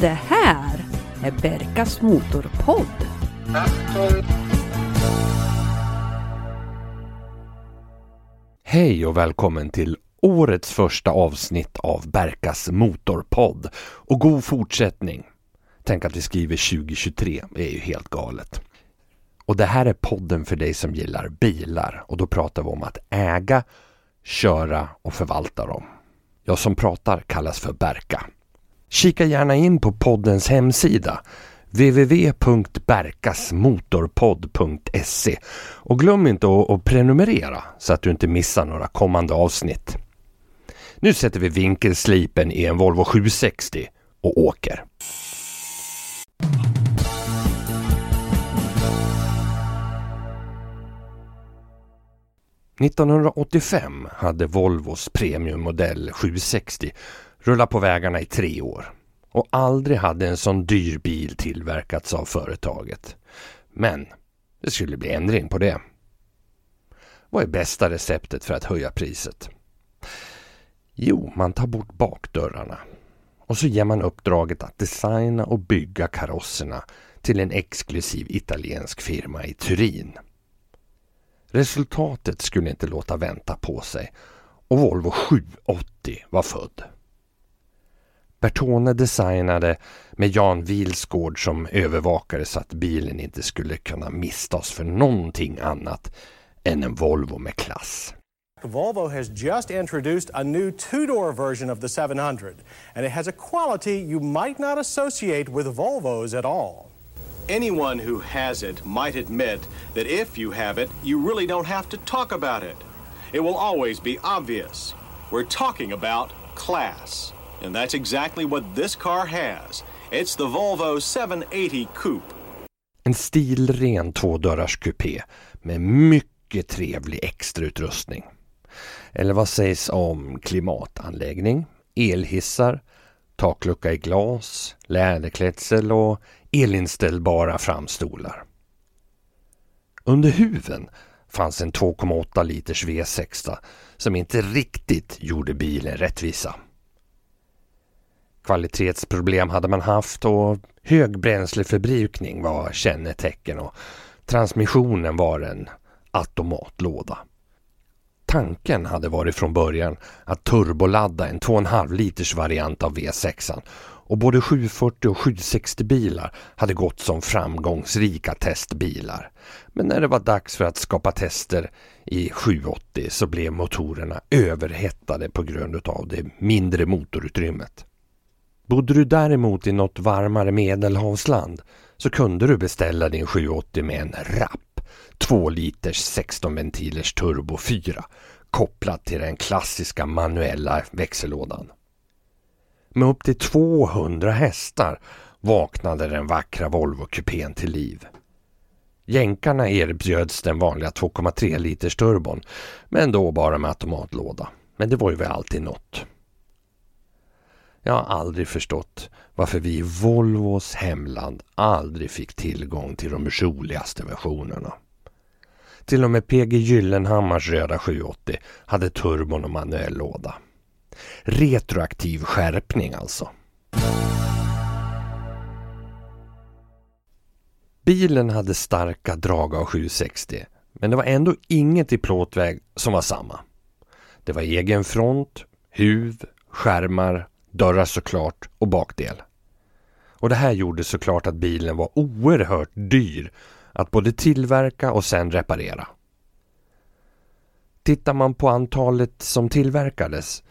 Det här är Berkas Motorpodd. Hej och välkommen till årets första avsnitt av Berkas Motorpodd. Och god fortsättning. Tänk att vi skriver 2023, det är ju helt galet. Och det här är podden för dig som gillar bilar och då pratar vi om att äga, köra och förvalta dem. Jag som pratar kallas för Berka. Kika gärna in på poddens hemsida www.berkasmotorpodd.se och glöm inte att prenumerera så att du inte missar några kommande avsnitt. Nu sätter vi vinkelslipen i en Volvo 760 och åker. –1985 hade Volvos premiummodell 760 rullat på vägarna i tre år och aldrig hade en sån dyr bil tillverkats av företaget. Men det skulle bli ändring på det. Vad är bästa receptet för att höja priset? Jo, man tar bort bakdörrarna och så ger man uppdraget att designa och bygga karosserna till en exklusiv italiensk firma i Turin. Resultatet skulle inte låta vänta på sig och Volvo 780 var född. Bertone designade med Jan Wilsgård som övervakare så att bilen inte skulle kunna misstas för någonting annat än en Volvo med klass. Volvo has just introduced a new two-door version of the 700, and it has a quality you might not associate with Volvos at all. Anyone who has it might admit that if you have it, you really don't have to talk about it. It will always be obvious. We're talking about class. And that's exactly what this car has. It's the Volvo 780 Coupe. En stilren tvådörrars kupé med mycket trevlig extrautrustning. Eller vad sägs om klimatanläggning, elhissar, taklucka i glas, läderklädsel och elinställbara framstolar. Under huven fanns en 2,8 liters V6 som inte riktigt gjorde bilen rättvisa. Kvalitetsproblem hade man haft och hög bränsleförbrukning var kännetecken och transmissionen var en automatlåda. Tanken hade varit från början att turboladda en 2,5 liters variant av V6 och både 740 och 760 bilar hade gått som framgångsrika testbilar. Men när det var dags för att skapa tester i 780 så blev motorerna överhettade på grund av det mindre motorutrymmet. Bodde du däremot i något varmare medelhavsland så kunde du beställa din 780 med en rapp 2 liters 16 ventilers turbo 4 kopplat till den klassiska manuella växellådan. Med upp till 200 hästar vaknade den vackra Volvo-kupén till liv. Jänkarna erbjöds den vanliga 2,3 liters turbon men då bara med automatlåda. Men det var ju väl alltid något. Jag har aldrig förstått varför vi i Volvos hemland aldrig fick tillgång till de roligaste versionerna. Till och med PG Gyllenhammars röda 780 hade turbon och manuell låda. Retroaktiv skärpning alltså. Bilen hade starka drag av 760 men det var ändå inget i plåtväg som var samma. Det var egen front, huv, skärmar dörrar såklart och bakdel. Och det här gjorde såklart att bilen var oerhört dyr att både tillverka och sen reparera. Tittar man på antalet som tillverkades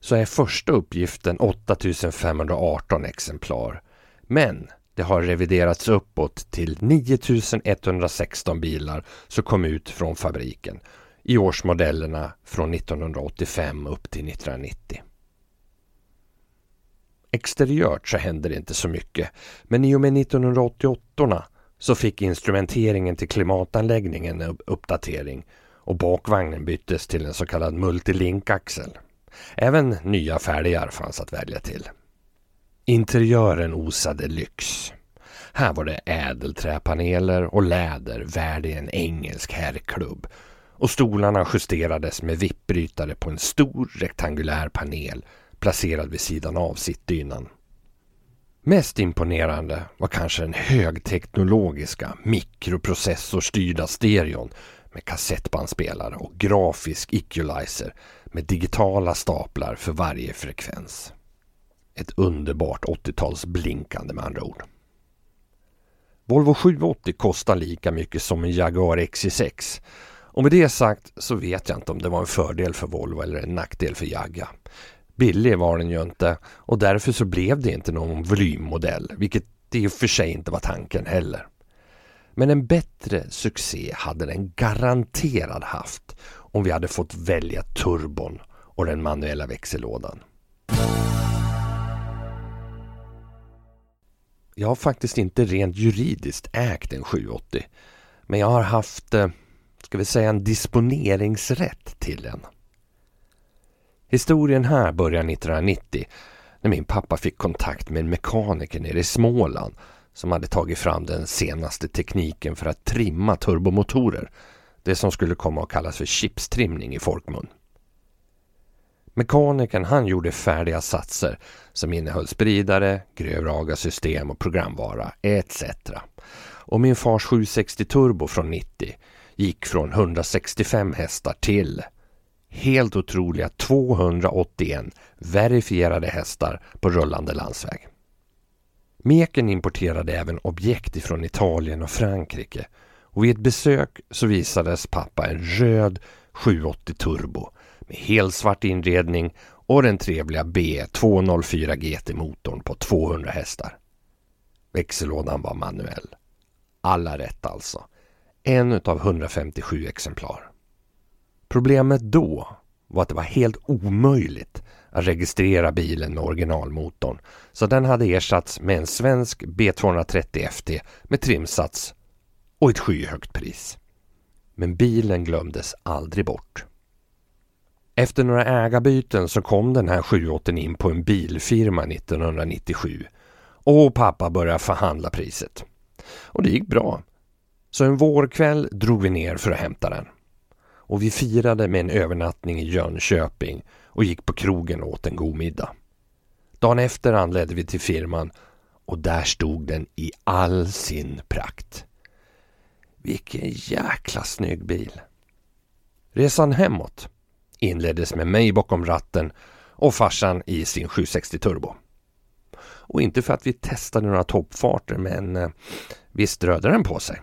så är första uppgiften 8518 exemplar. Men det har reviderats uppåt till 9116 bilar som kom ut från fabriken i årsmodellerna från 1985 upp till 1990. Exteriört så hände det inte så mycket men i och med 1988 så fick instrumenteringen till klimatanläggningen en uppdatering och bakvagnen byttes till en så kallad multilink-axel. Även nya fälgar fanns att välja till. Interiören osade lyx. Här var det ädelträpaneler och läder värd i en engelsk herrklubb. och stolarna justerades med vippbrytare på en stor rektangulär panel placerad vid sidan av sittdynan. Mest imponerande var kanske den högteknologiska mikroprocessorstyrda stereon med kassettbandspelare och grafisk equalizer med digitala staplar för varje frekvens. Ett underbart 80-tals blinkande med andra ord. Volvo 780 kostar lika mycket som en Jaguar XJ6. Och med det sagt så vet jag inte om det var en fördel för Volvo eller en nackdel för Jagga. Billig var den ju inte och därför så blev det inte någon volymmodell, vilket i och för sig inte var tanken heller. Men en bättre succé hade den garanterat haft om vi hade fått välja turbon och den manuella växellådan. Jag har faktiskt inte rent juridiskt ägt en 780. Men jag har haft, eh, ska vi säga en disponeringsrätt till den. Historien här börjar 1990 när min pappa fick kontakt med en mekaniker nere i Småland som hade tagit fram den senaste tekniken för att trimma turbomotorer. Det som skulle komma att kallas för chipstrimning i folkmun. Mekanikern han gjorde färdiga satser som innehöll spridare, grövragasystem och programvara etc. Och min fars 760 Turbo från 90 gick från 165 hästar till helt otroliga 281 verifierade hästar på rullande landsväg. Meken importerade även objekt ifrån Italien och Frankrike och vid ett besök så visades pappa en röd 780 Turbo med helsvart inredning och den trevliga B204 GT-motorn på 200 hästar. Växellådan var manuell. Alla rätt alltså. En utav 157 exemplar. Problemet då var att det var helt omöjligt att registrera bilen med originalmotorn. Så den hade ersatts med en svensk B230 FT med trimsats och ett skyhögt pris. Men bilen glömdes aldrig bort. Efter några ägarbyten så kom den här 780 in på en bilfirma 1997 och pappa började förhandla priset. Och det gick bra. Så en vårkväll drog vi ner för att hämta den. Och vi firade med en övernattning i Jönköping och gick på krogen och åt en god middag. Dagen efter anlände vi till firman och där stod den i all sin prakt. Vilken jäkla snygg bil! Resan hemåt inleddes med mig bakom ratten och farsan i sin 760 Turbo. Och inte för att vi testade några toppfarter men eh, visst rörde den på sig.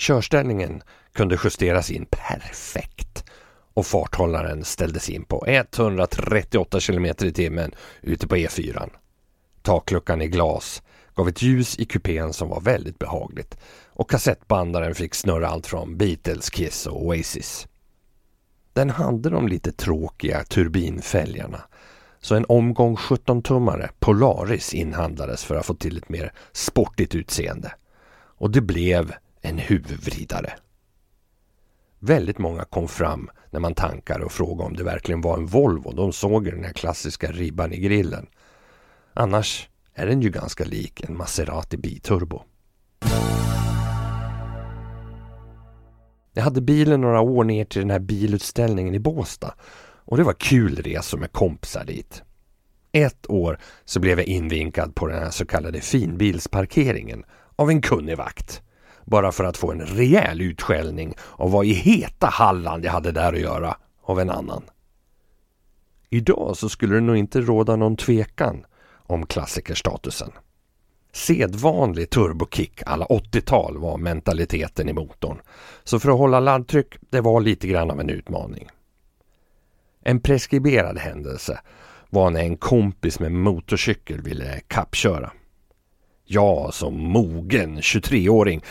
Körställningen kunde justeras in perfekt och farthållaren ställdes in på 138 km i timmen ute på E4. Takluckan i glas gav ett ljus i kupén som var väldigt behagligt och kassettbandaren fick snurra allt från Beatles, Kiss och Oasis. Den hade de lite tråkiga turbinfälgarna så en omgång 17-tummare Polaris inhandlades för att få till ett mer sportigt utseende. Och det blev en huvudvridare. Väldigt många kom fram när man tankade och frågade om det verkligen var en Volvo. De såg den här klassiska ribban i grillen. Annars är den ju ganska lik en Maserati biturbo. Jag hade bilen några år ner till den här bilutställningen i Båstad och det var kul resor med kompisar dit. Ett år så blev jag invinkad på den här så kallade finbilsparkeringen av en kunnig vakt. Bara för att få en rejäl utskällning av vad i heta Halland jag hade där att göra av en annan. Idag så skulle det nog inte råda någon tvekan om klassikerstatusen. Sedvanlig turbokick alla 80-tal var mentaliteten i motorn. Så för att hålla laddtryck, det var lite grann av en utmaning. En preskriberad händelse var när en kompis med motorcykel ville kappköra. Jag som mogen 23-åring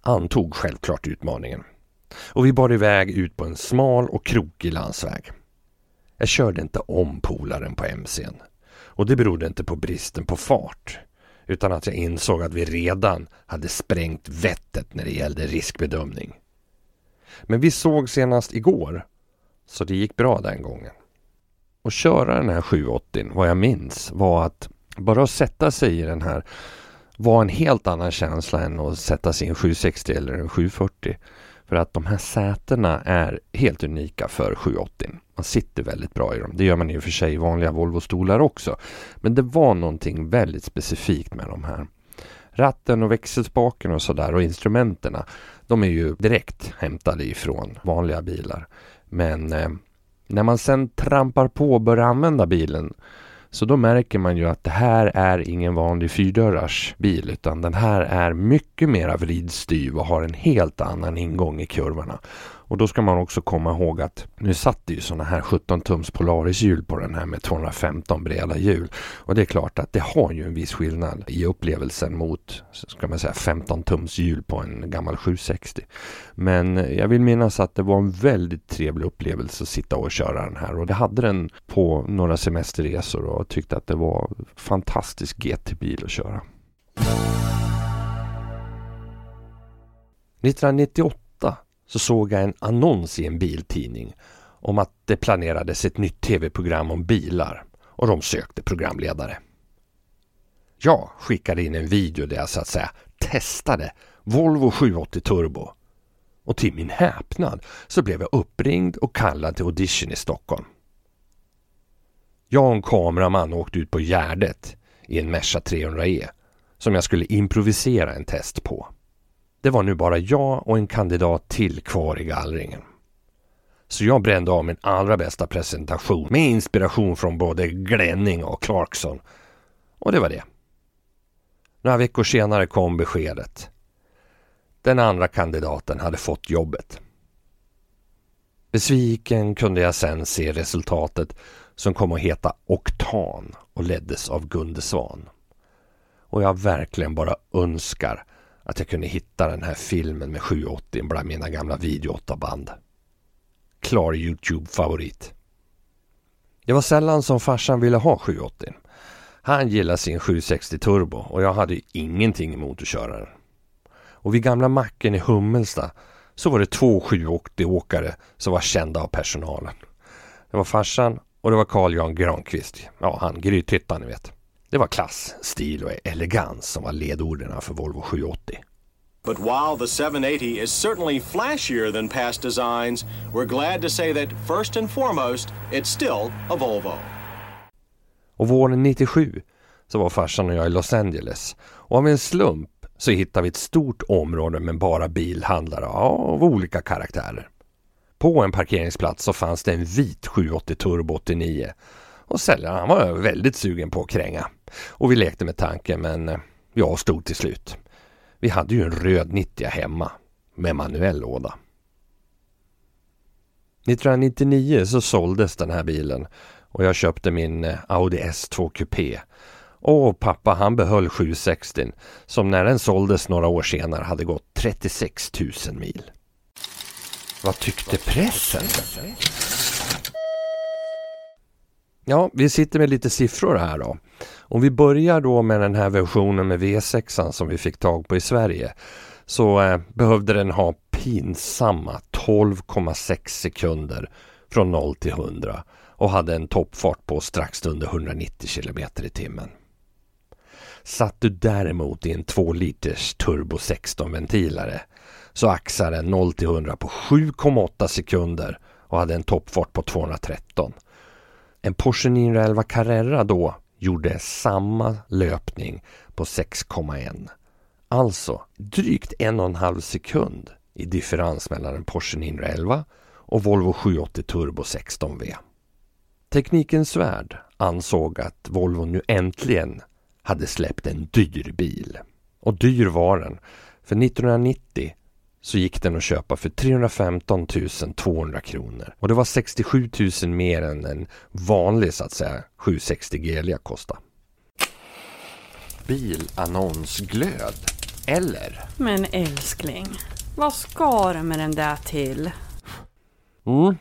antog självklart utmaningen. Och vi bar iväg ut på en smal och krokig landsväg. Jag körde inte om polaren på MCn. Och det berodde inte på bristen på fart utan att jag insåg att vi redan hade sprängt vettet när det gällde riskbedömning. Men vi såg senast igår, så det gick bra den gången. Och köra den här 780, vad jag minns, var att bara att sätta sig i den här var en helt annan känsla än att sätta sig i en 760 eller en 740. För att de här sätena är helt unika för 780. Man sitter väldigt bra i dem. Det gör man i och för sig i vanliga Volvo-stolar också. Men det var någonting väldigt specifikt med de här. Ratten och växelspaken och sådär och instrumenten. De är ju direkt hämtade ifrån vanliga bilar. Men eh, när man sen trampar på och börjar använda bilen så då märker man ju att det här är ingen vanlig fyrdörrars bil utan den här är mycket mera vridstyv och har en helt annan ingång i kurvorna. Och då ska man också komma ihåg att nu satt det ju sådana här 17 tums Polaris-hjul på den här med 215 breda hjul. Och det är klart att det har ju en viss skillnad i upplevelsen mot ska man säga 15 tums hjul på en gammal 760. Men jag vill minnas att det var en väldigt trevlig upplevelse att sitta och köra den här och det hade den på några semesterresor och tyckte att det var fantastisk GT-bil att köra. 1998 så såg jag en annons i en biltidning om att det planerades ett nytt tv-program om bilar och de sökte programledare. Jag skickade in en video där jag så att säga testade Volvo 780 Turbo och till min häpnad så blev jag uppringd och kallad till audition i Stockholm. Jag och en kameraman åkte ut på Gärdet i en Merca 300E som jag skulle improvisera en test på. Det var nu bara jag och en kandidat till kvar i gallringen. Så jag brände av min allra bästa presentation med inspiration från både Glenning och Clarkson. Och det var det. Några veckor senare kom beskedet. Den andra kandidaten hade fått jobbet. Besviken kunde jag sen se resultatet som kom att heta Oktan och leddes av Gunde Svan. Och jag verkligen bara önskar att jag kunde hitta den här filmen med 780 bland mina gamla video 8-band. Klar Youtube-favorit. Det var sällan som farsan ville ha 780. Han gillade sin 760 Turbo och jag hade ingenting emot att köra den. Och vid gamla macken i Hummelsta så var det två 780-åkare som var kända av personalen. Det var farsan och det var Carl Jan Granqvist. Ja, han Grythyttan ni vet. Det var klass, stil och elegans som var ledorden för Volvo 780. But while the 780 is certainly flashier than past designs, we're glad to say that first and foremost, it's still a Volvo. Och våren 97 så var farsan och jag i Los Angeles och av en slump så hittade vi ett stort område med bara bilhandlare av olika karaktärer. På en parkeringsplats så fanns det en vit 780 Turbo 89 och säljaren var väldigt sugen på att kränga. Och vi lekte med tanken men eh, jag vi avstod till slut. Vi hade ju en röd 90 hemma med manuell låda. 1999 så såldes den här bilen och jag köpte min eh, Audi S2 Coupé. Och pappa han behöll 760 som när den såldes några år senare hade gått 36 000 mil. Vad tyckte pressen? Ja, vi sitter med lite siffror här då. Om vi börjar då med den här versionen med V6 som vi fick tag på i Sverige så eh, behövde den ha pinsamma 12,6 sekunder från 0 till 100 och hade en toppfart på strax under 190 km i timmen. Satt du däremot i en 2 liters turbo 16 ventilare så axade den 0 till 100 på 7,8 sekunder och hade en toppfart på 213. En Porsche 911 Carrera då gjorde samma löpning på 6,1. Alltså drygt en och en halv sekund i differens mellan en Porsche 911 och Volvo 780 Turbo 16V. Teknikens Värld ansåg att Volvo nu äntligen hade släppt en dyr bil. Och dyr var den. För 1990 så gick den att köpa för 315 200 kronor. Och det var 67 000 mer än en vanlig så att säga 760 Gelia kostade. Bilannonsglöd. Eller? Men älskling, vad ska du med den där till? Mm.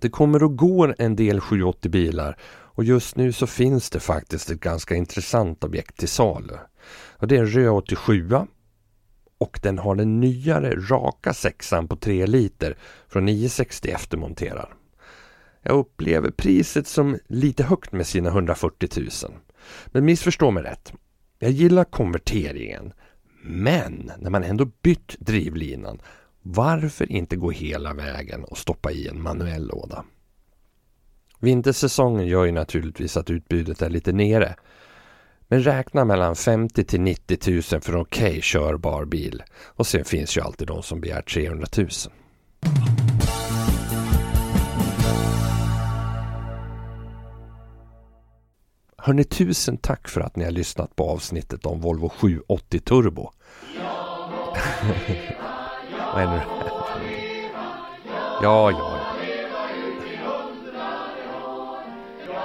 Det kommer och går en del 780 bilar och just nu så finns det faktiskt ett ganska intressant objekt till salu. Och det är en röd 87 och den har den nyare raka sexan på 3 liter från 960 eftermonterad. Jag upplever priset som lite högt med sina 140 000. Men missförstå mig rätt. Jag gillar konverteringen. Men när man ändå bytt drivlinan Varför inte gå hela vägen och stoppa i en manuell låda? Vintersäsongen gör ju naturligtvis att utbudet är lite nere. Men räkna mellan 50 till 90 000 för en okej okay körbar bil. Och sen finns ju alltid de som begär 300 000. Hörni, tusen tack för att ni har lyssnat på avsnittet om Volvo 780 Turbo. Vad är det Ja, ja.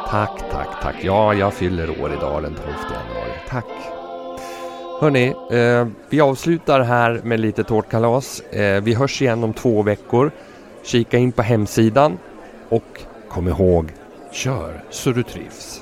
Tack, tack, tack. Ja, jag fyller år idag den 12 januari. Tack. Hörni, eh, vi avslutar här med lite tårtkalas. Eh, vi hörs igen om två veckor. Kika in på hemsidan och kom ihåg, kör så du trivs.